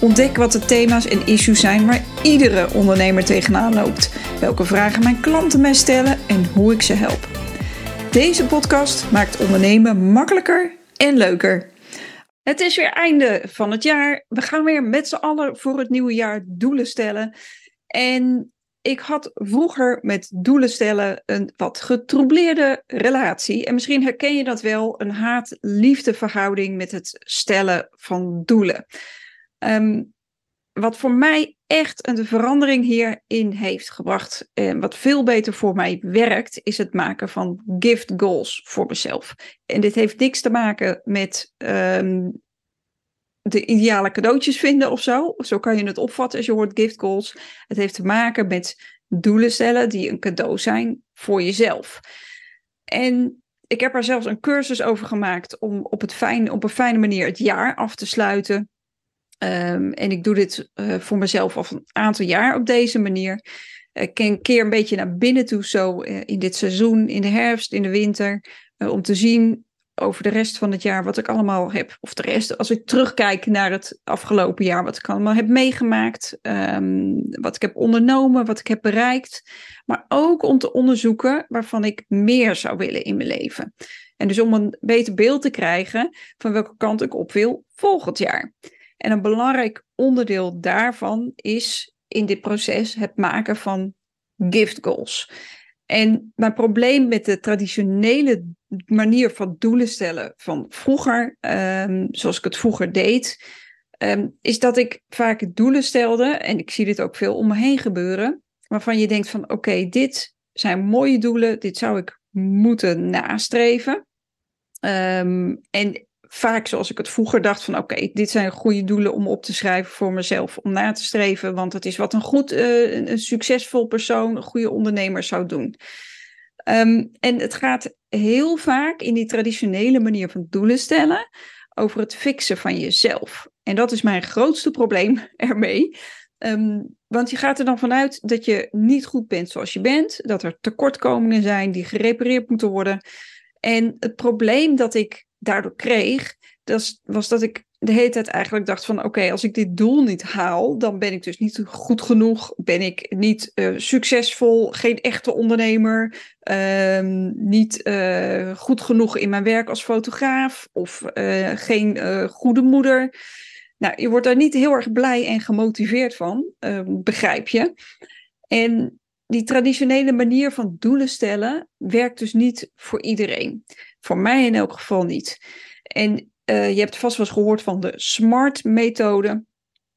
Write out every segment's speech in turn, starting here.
Ontdek wat de thema's en issues zijn waar iedere ondernemer tegenaan loopt. Welke vragen mijn klanten mij stellen en hoe ik ze help. Deze podcast maakt ondernemen makkelijker en leuker. Het is weer einde van het jaar. We gaan weer met z'n allen voor het nieuwe jaar doelen stellen. En ik had vroeger met doelen stellen een wat getroubleerde relatie. En misschien herken je dat wel, een haat-liefde verhouding met het stellen van doelen. Ehm, wat voor mij echt een verandering hierin heeft gebracht, en wat veel beter voor mij werkt, is het maken van gift goals voor mezelf. En dit heeft niks te maken met ehm, de ideale cadeautjes vinden of zo. Zo kan je het opvatten als je hoort gift goals. Het heeft te maken met doelen stellen die een cadeau zijn voor jezelf. En ik heb er zelfs een cursus over gemaakt om op, het fijn, op een fijne manier het jaar af te sluiten. Ehm, en ik doe dit uh, voor mezelf al een aantal jaar op deze manier. Ik keer een beetje naar binnen toe, zo uh, in dit seizoen, in de herfst, in de winter, uh, om te zien over de rest van het jaar wat ik allemaal heb. Of de rest, als ik terugkijk naar het afgelopen jaar, wat ik allemaal heb meegemaakt, um, wat ik heb ondernomen, wat ik heb bereikt. Maar ook om te onderzoeken waarvan ik meer zou willen in mijn leven. En dus om een beter beeld te krijgen van welke kant ik op wil volgend jaar. En een belangrijk onderdeel daarvan is in dit proces het maken van gift goals. En mijn probleem met de traditionele manier van doelen stellen van vroeger, um, zoals ik het vroeger deed, um, is dat ik vaak doelen stelde, en ik zie dit ook veel om me heen gebeuren, waarvan je denkt van oké, dit zijn mooie doelen, dit zou ik moeten nastreven. Um, en vaak zoals ik het vroeger dacht van oké, dit zijn goede doelen om op te schrijven voor mezelf, om na te streven, want het is wat een goed, uh, een succesvol persoon, een goede ondernemer zou doen. Um, en het gaat heel vaak in die traditionele manier van doelen stellen over het fixen van jezelf. En dat is mijn grootste probleem ermee. Um, want je gaat er dan vanuit dat je niet goed bent zoals je bent, dat er tekortkomingen zijn die gerepareerd moeten worden. En het probleem dat ik daardoor kreeg, dat was dat ik de hele tijd eigenlijk dacht van oké, als ik dit doel niet haal, dan ben ik dus niet goed genoeg, ben ik niet uh, succesvol, geen echte ondernemer, uh, niet uh, goed genoeg in mijn werk als fotograaf of uh, geen goede moeder. Nou, je wordt daar niet heel erg blij en gemotiveerd van, ehm, begrijp je. En die traditionele manier van doelen stellen werkt dus niet voor iedereen. Voor mij in elk geval niet. En uh, je hebt vast wel eens gehoord van de SMART-methode.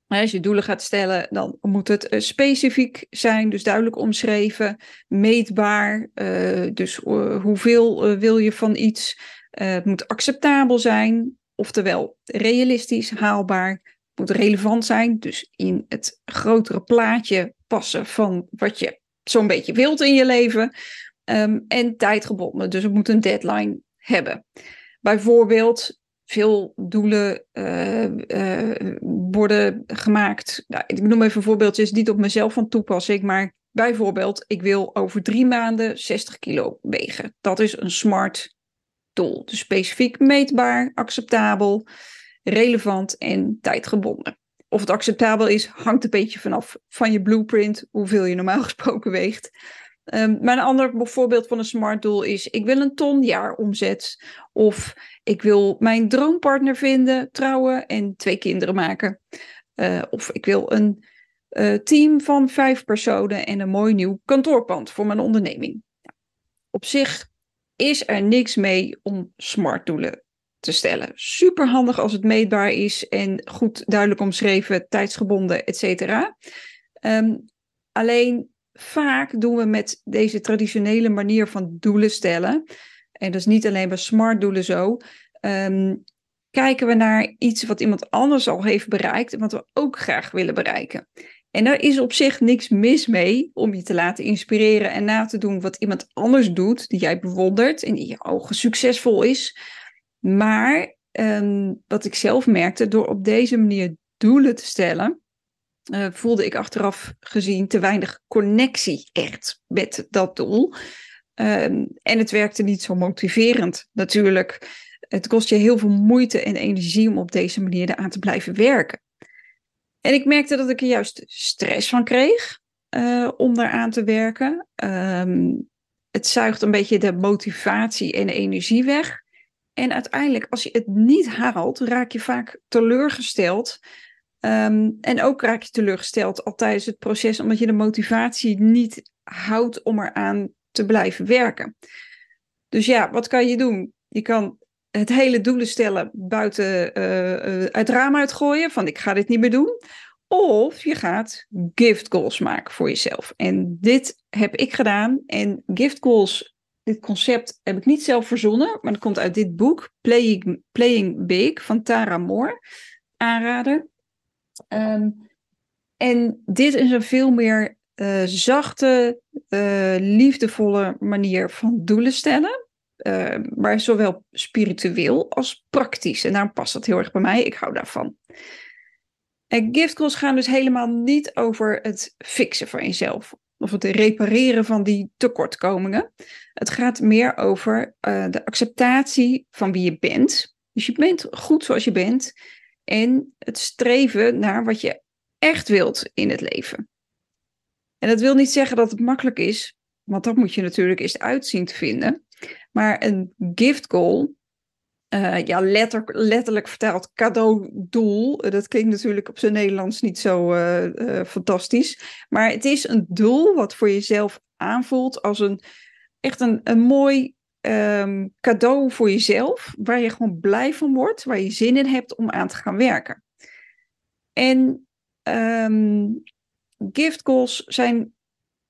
Als je doelen gaat stellen, dan moet het uh, specifiek zijn, dus duidelijk omschreven, meetbaar. Uh, dus hoeveel wil je van iets? het moet acceptabel zijn, oftewel realistisch, haalbaar. Het moet relevant zijn, dus in het grotere plaatje passen van wat je zo'n beetje wilt in je leven. Um, en tijdgebonden, dus het moet een deadline hebben. Bijvoorbeeld, veel doelen uh, uh, worden gemaakt. Nou, ik noem even voorbeeldjes, niet op mezelf van toepassing, maar bijvoorbeeld, ik wil over drie maanden 60 kilo wegen. Dat is een smart doel. Dus specifiek meetbaar, acceptabel, relevant en tijdgebonden. Of het acceptabel is, hangt een beetje vanaf van je blueprint, hoeveel je normaal gesproken weegt. Um, maar een ander voorbeeld van een smart doel is: ik wil een ton jaar omzet. Of ik wil mijn droompartner vinden, trouwen en twee kinderen maken. Uh, of ik wil een uh, team van vijf personen en een mooi nieuw kantoorpand voor mijn onderneming. Op zich is er niks mee om smart doelen te stellen. Super handig als het meetbaar is en goed duidelijk omschreven, tijdsgebonden, et cetera. Um, alleen vaak doen we met deze traditionele manier van doelen stellen, en dat is niet alleen bij smart doelen zo, um, kijken we naar iets wat iemand anders al heeft bereikt en wat we ook graag willen bereiken. En daar is op zich niks mis mee om je te laten inspireren en na te doen wat iemand anders doet, die jij bewondert en die in je ogen succesvol is. Maar ehm, wat ik zelf merkte, door op deze manier doelen te stellen, uh, voelde ik achteraf gezien te weinig connectie echt met dat doel. Um, en het werkte niet zo motiverend natuurlijk. Het kost je heel veel moeite en energie om op deze manier eraan te blijven werken. En ik merkte dat ik er juist stress van kreeg uh, om daaraan te werken. Um, het zuigt een beetje de motivatie en energie weg. En uiteindelijk, als je het niet haalt, raak je vaak teleurgesteld. Um, en ook raak je teleurgesteld al tijdens het proces, omdat je de motivatie niet houdt om eraan te blijven werken. Dus ja, wat kan je doen? Je kan het hele doelen stellen buiten uh, uh, het raam uitgooien, van ik ga dit niet meer doen. Of je gaat gift goals maken voor jezelf. En dit heb ik gedaan. En gift goals, dit concept heb ik niet zelf verzonnen, maar dat komt uit dit boek, Playing, Playing Big van Tara Moore. Aanrader. Um, en dit is een veel meer uh, zachte, uh, liefdevolle manier van doelen stellen. Uh, maar zowel spiritueel als praktisch. En daarom past dat heel erg bij mij. Ik hou daarvan. En gift goals gaan dus helemaal niet over het fixen van jezelf. Of het repareren van die tekortkomingen. Het gaat meer over de acceptatie van wie je bent. Dus je bent goed zoals je bent. En het streven naar wat je echt wilt in het leven. En dat wil niet zeggen dat het makkelijk is, want dat moet je natuurlijk eerst uitzien te vinden. Maar een gift goal, uh, ja, letter, letterlijk vertaald cadeaudoel, dat klinkt natuurlijk op zijn Nederlands niet zo uh, uh, fantastisch. Maar het is een doel wat voor jezelf aanvoelt als een echt een, een mooi um, cadeau voor jezelf, waar je gewoon blij van wordt, waar je zin in hebt om aan te gaan werken. En um, gift goals zijn,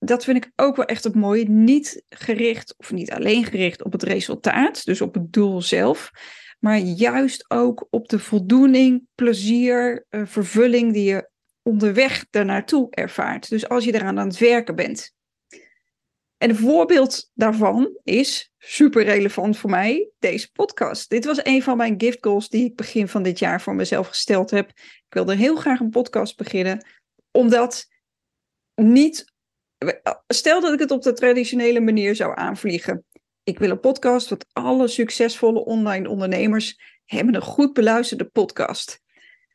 dat vind ik ook wel echt het mooie, niet gericht of niet alleen gericht op het resultaat, dus op het doel zelf, maar juist ook op de voldoening, plezier, uh, vervulling die je onderweg daarnaartoe ervaart. Dus als je eraan aan het werken bent. En een voorbeeld daarvan is super relevant voor mij, deze podcast. Dit was een van mijn gift goals die ik begin van dit jaar voor mezelf gesteld heb. Ik wilde heel graag een podcast beginnen, omdat niet. Stel dat ik het op de traditionele manier zou aanvliegen. Ik wil een podcast, wat alle succesvolle online ondernemers hebben een goed beluisterde podcast.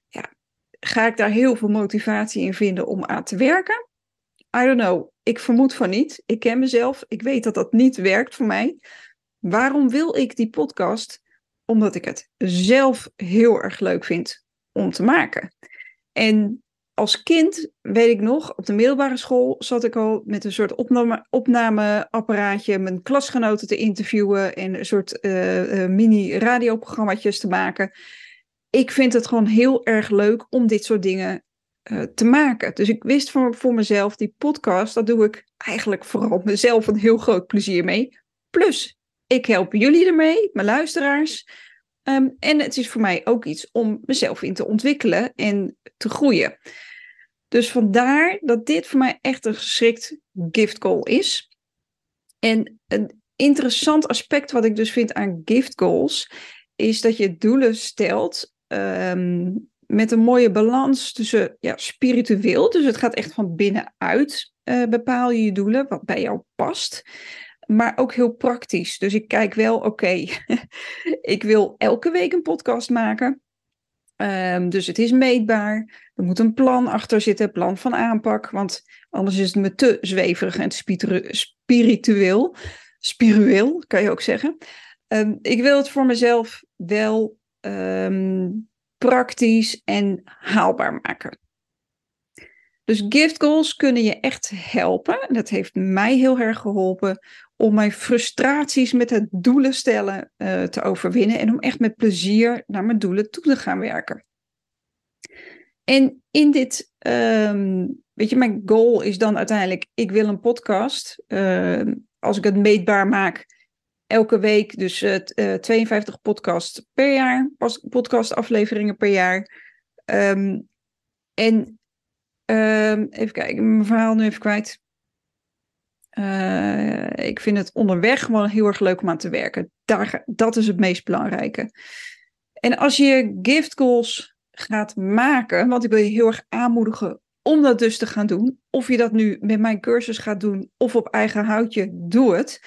Ja, ga ik daar heel veel motivatie in vinden om aan te werken? I don't know. Ik vermoed van niet. Ik ken mezelf. Ik weet dat dat niet werkt voor mij. Waarom wil ik die podcast? Omdat ik het zelf heel erg leuk vind om te maken. En als kind, weet ik nog, op de middelbare school zat ik al met een soort opname, opnameapparaatje mijn klasgenoten te interviewen en een soort uh, uh, mini-radioprogramma's te maken. Ik vind het gewoon heel erg leuk om dit soort dingen uh, te maken. Dus ik wist voor, voor mezelf, die podcast, dat doe ik eigenlijk vooral mezelf een heel groot plezier mee. Plus, ik help jullie ermee, mijn luisteraars. Um, en het is voor mij ook iets om mezelf in te ontwikkelen en te groeien. Dus vandaar dat dit voor mij echt een geschikt gift call is. En een interessant aspect wat ik dus vind aan gift goals, is dat je doelen stelt um, met een mooie balans tussen ja, spiritueel, dus het gaat echt van binnenuit uh, bepaal je je doelen, wat bij jou past. Maar ook heel praktisch. Dus ik kijk wel, oké, ik wil elke week een podcast maken. Um, dus het is meetbaar. Er moet een plan achter zitten, plan van aanpak. Want anders is het me te zweverig en spiritueel. Spiritueel, kan je ook zeggen. Um, ik wil het voor mezelf wel um, praktisch en haalbaar maken. Dus gift goals kunnen je echt helpen. Dat heeft mij heel erg geholpen om mijn frustraties met het doelen stellen uh, te overwinnen en om echt met plezier naar mijn doelen toe te gaan werken. En in dit, um, weet je, mijn goal is dan uiteindelijk, ik wil een podcast. Uh, als ik het meetbaar maak, elke week dus uh, uh, 52 podcasts per jaar, podcastafleveringen per jaar. Um, en Ehm, even kijken, mijn verhaal nu even kwijt. Uh, ik vind het onderweg gewoon heel erg leuk om aan te werken. Daar, dat is het meest belangrijke. En als je gift goals gaat maken, want ik wil je heel erg aanmoedigen om dat dus te gaan doen. Of je dat nu met mijn cursus gaat doen of op eigen houtje, doe het.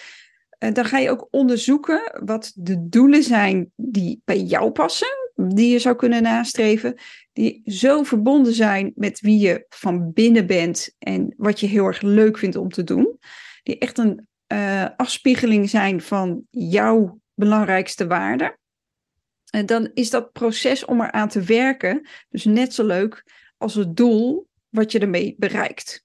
Dan ga je ook onderzoeken wat de doelen zijn die bij jou passen, die je zou kunnen nastreven, die zo verbonden zijn met wie je van binnen bent en wat je heel erg leuk vindt om te doen, die echt een uh, afspiegeling zijn van jouw belangrijkste waarden. En dan is dat proces om eraan te werken dus net zo leuk als het doel wat je ermee bereikt.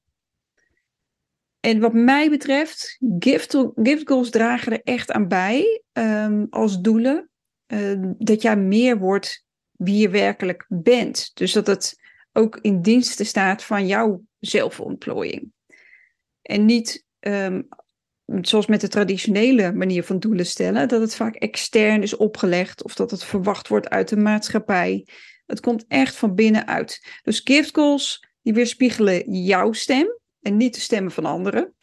En wat mij betreft, gift, gift goals dragen er echt aan bij um, als doelen. Uh, dat jij meer wordt wie je werkelijk bent. Dus dat het ook in dienste staat van jouw zelfontplooiing. En niet um, zoals met de traditionele manier van doelen stellen, dat het vaak extern is opgelegd of dat het verwacht wordt uit de maatschappij. Het komt echt van binnenuit. Dus gift goals die weerspiegelen jouw stem en niet de stemmen van anderen.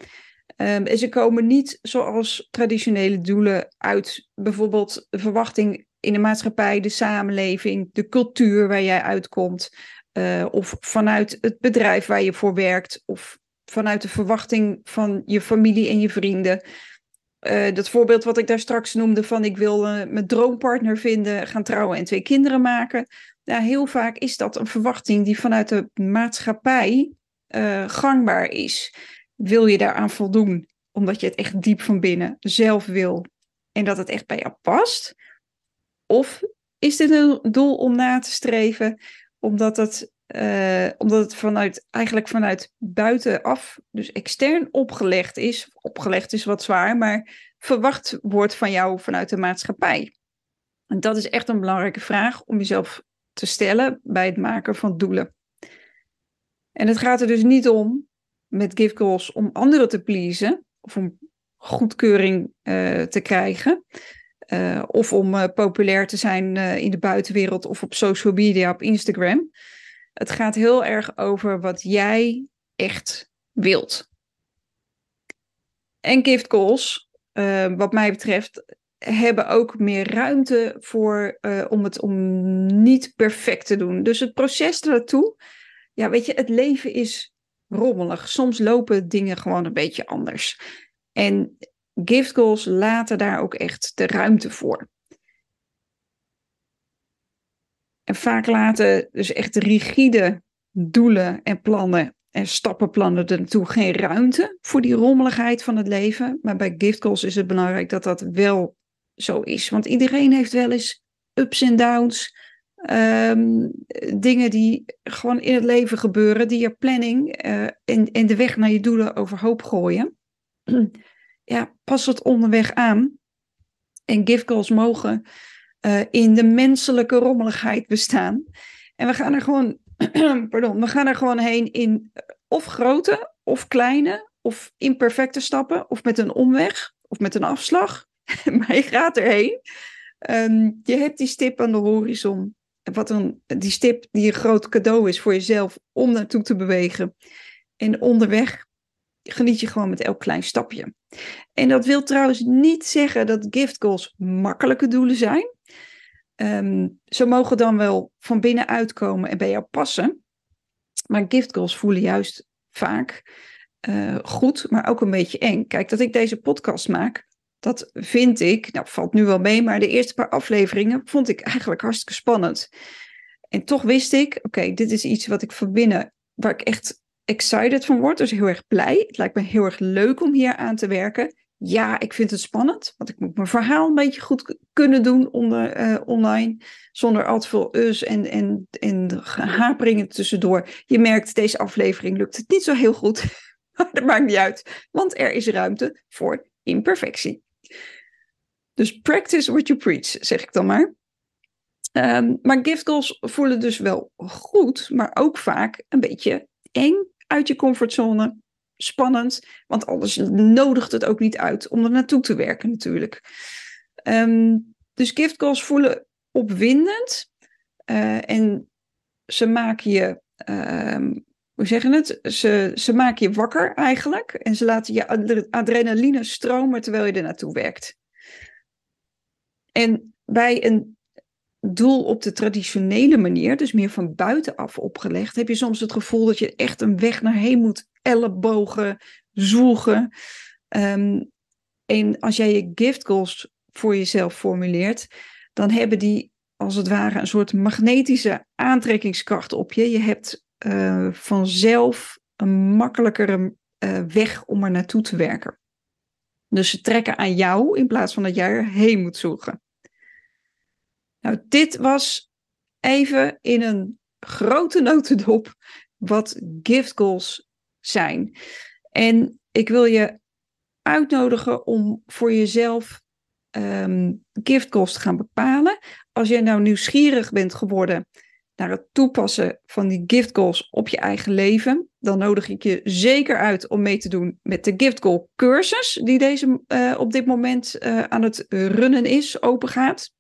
Um, en ze komen niet zoals traditionele doelen uit bijvoorbeeld de verwachting in de maatschappij, de samenleving, de cultuur waar jij uitkomt, uh, of vanuit het bedrijf waar je voor werkt, of vanuit de verwachting van je familie en je vrienden. Uh, dat voorbeeld wat ik daar straks noemde van ik wil uh, mijn droompartner vinden, gaan trouwen en twee kinderen maken. Ja, heel vaak is dat een verwachting die vanuit de maatschappij gangbaar is. Wil je daaraan voldoen, omdat je het echt diep van binnen zelf wil en dat het echt bij jou past? Of is dit een doel om na te streven, omdat het, uh, omdat het vanuit, eigenlijk vanuit buitenaf, dus extern opgelegd is, opgelegd is wat zwaar, maar verwacht wordt van jou vanuit de maatschappij? En dat is echt een belangrijke vraag om jezelf te stellen bij het maken van doelen. En het gaat er dus niet om met gift goals om anderen te pleasen of om goedkeuring uh, te krijgen. Uh, of om uh, populair te zijn in de buitenwereld of op social media, op Instagram. Het gaat heel erg over wat jij echt wilt. En gift goals, wat mij betreft, hebben ook meer ruimte voor om het om niet perfect te doen. Dus het proces ernaartoe ja, weet je, het leven is rommelig. Soms lopen dingen gewoon een beetje anders. En gift goals laten daar ook echt de ruimte voor. En vaak laten dus echt rigide doelen en plannen en stappenplannen er naartoe geen ruimte voor die rommeligheid van het leven. Maar bij gift goals is het belangrijk dat dat wel zo is. Want iedereen heeft wel eens ups en downs. Um, dingen die gewoon in het leven gebeuren, die je planning uh, en, en de weg naar je doelen overhoop gooien. ja, pas het onderweg aan. En gift goals mogen uh, in de menselijke rommeligheid bestaan. En we gaan er gewoon, pardon, we gaan er gewoon heen in of grote of kleine of imperfecte stappen of met een omweg of met een afslag. maar je gaat erheen. Um, je hebt die stip aan de horizon wat een, die stip die een groot cadeau is voor jezelf om naartoe te bewegen. En onderweg geniet je gewoon met elk klein stapje. En dat wil trouwens niet zeggen dat gift goals makkelijke doelen zijn. Um, ze mogen dan wel van binnenuit komen en bij jou passen. Maar gift goals voelen juist vaak uh, goed, maar ook een beetje eng. Kijk, dat ik deze podcast maak, dat vind ik, nou valt nu wel mee, maar de eerste paar afleveringen vond ik eigenlijk hartstikke spannend. En toch wist ik, oké, dit is iets wat ik van binnen, waar ik echt excited van word, dus heel erg blij. Het lijkt me heel erg leuk om hier aan te werken. Ja, ik vind het spannend, want ik moet mijn verhaal een beetje goed kunnen doen onder, uh, online, zonder al te veel us en, en, en haperingen tussendoor. Je merkt, deze aflevering lukt het niet zo heel goed, maar dat maakt niet uit, want er is ruimte voor imperfectie. Dus practice what you preach, zeg ik dan maar. Um, maar gift goals voelen dus wel goed, maar ook vaak een beetje eng uit je comfortzone. Spannend, want anders nodigt het ook niet uit om er naartoe te werken natuurlijk. Um, dus gift goals voelen opwindend uh, en ze maken je, um, hoe zeg je het? Ze, ze maken je wakker eigenlijk. En ze laten je adrenaline stromen terwijl je er naartoe werkt. En bij een doel op de traditionele manier, dus meer van buitenaf opgelegd, heb je soms het gevoel dat je echt een weg naar heen moet ellebogen, zoegen. Um, en als jij je gift goals voor jezelf formuleert, dan hebben die als het ware een soort magnetische aantrekkingskracht op je. Je hebt uh, vanzelf een makkelijkere uh, weg om er naartoe te werken. Dus ze trekken aan jou in plaats van dat jij erheen moet zoeken. Nou, dit was even in een grote notendop wat gift goals zijn. En ik wil je uitnodigen om voor jezelf um, gift goals te gaan bepalen. Als jij nou nieuwsgierig bent geworden naar het toepassen van die gift goals op je eigen leven, dan nodig ik je zeker uit om mee te doen met de gift goal cursus die deze uh, op dit moment uh, aan het runnen is, open gaat.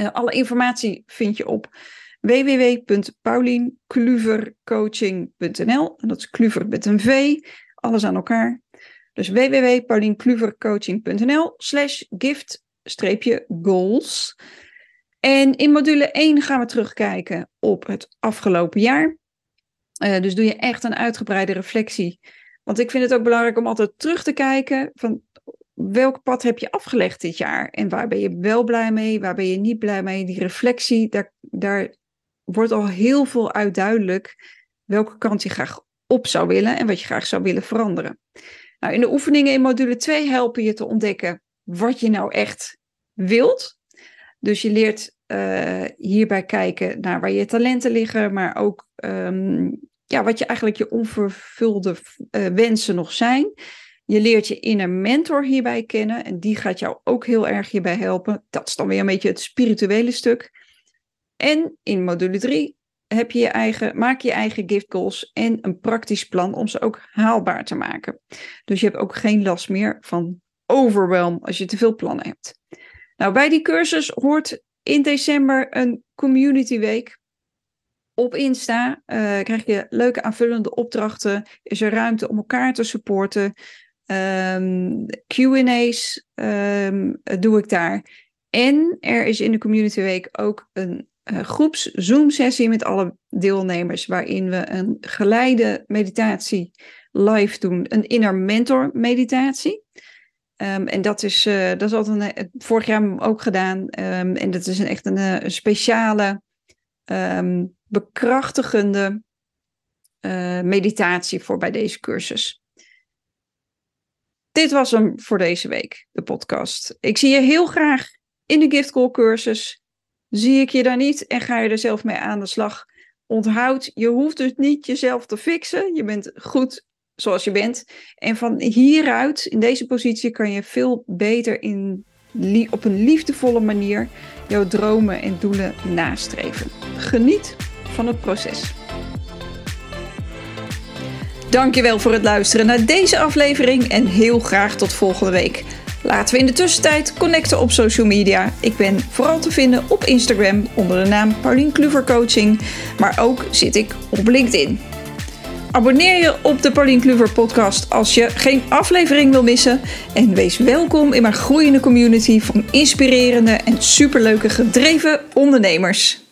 Uh, alle informatie vind je op www.paulinkluvercoaching.nl en dat is kluver met een V, alles aan elkaar. Dus www.paulinkluvercoaching.nl slash gift-goals. En in module 1 gaan we terugkijken op het afgelopen jaar. Uh, dus doe je echt een uitgebreide reflectie. Want ik vind het ook belangrijk om altijd terug te kijken van welk pad heb je afgelegd dit jaar? En waar ben je wel blij mee? Waar ben je niet blij mee? Die reflectie, daar, daar wordt al heel veel uit duidelijk welke kant je graag op zou willen en wat je graag zou willen veranderen. Nou, in de oefeningen in module 2 helpen je te ontdekken wat je nou echt wilt. Dus je leert uh, hierbij kijken naar waar je talenten liggen, maar ook um, ja, wat je eigenlijk je onvervulde uh, wensen nog zijn. Je leert je inner mentor hierbij kennen en die gaat jou ook heel erg hierbij helpen. Dat is dan weer een beetje het spirituele stuk. En in module 3 heb je je eigen, maak je eigen gift goals en een praktisch plan om ze ook haalbaar te maken. Dus je hebt ook geen last meer van overwhelm als je te veel plannen hebt. Nou, bij die cursus hoort in december een community week. Op Insta uh, krijg je leuke aanvullende opdrachten. Is er ruimte om elkaar te supporten. Um, Q&A's um, doe ik daar. En er is in de Community Week ook een uh, groeps Zoom-sessie met alle deelnemers, waarin we een geleide meditatie live doen, een inner mentor meditatie. Um, en dat is, uh, dat is altijd een, vorig jaar ook gedaan. Um, en dat is een, echt een, een speciale, um, bekrachtigende meditatie voor bij deze cursus. Dit was hem voor deze week, de podcast. Ik zie je heel graag in de Gift Call cursus. Zie ik je daar niet en ga je er zelf mee aan de slag. Onthoud, je hoeft dus niet jezelf te fixen. Je bent goed zoals je bent. En van hieruit, in deze positie, kan je veel beter in, op een liefdevolle manier jouw dromen en doelen nastreven. Geniet van het proces. Dankjewel voor het luisteren naar deze aflevering en heel graag tot volgende week. Laten we in de tussentijd connecten op social media. Ik ben vooral te vinden op Instagram onder de naam Paulien Kluver Coaching, maar ook zit ik op LinkedIn. Abonneer je op de Paulien Kluver podcast als je geen aflevering wil missen. En wees welkom in mijn groeiende community van inspirerende en superleuke gedreven ondernemers.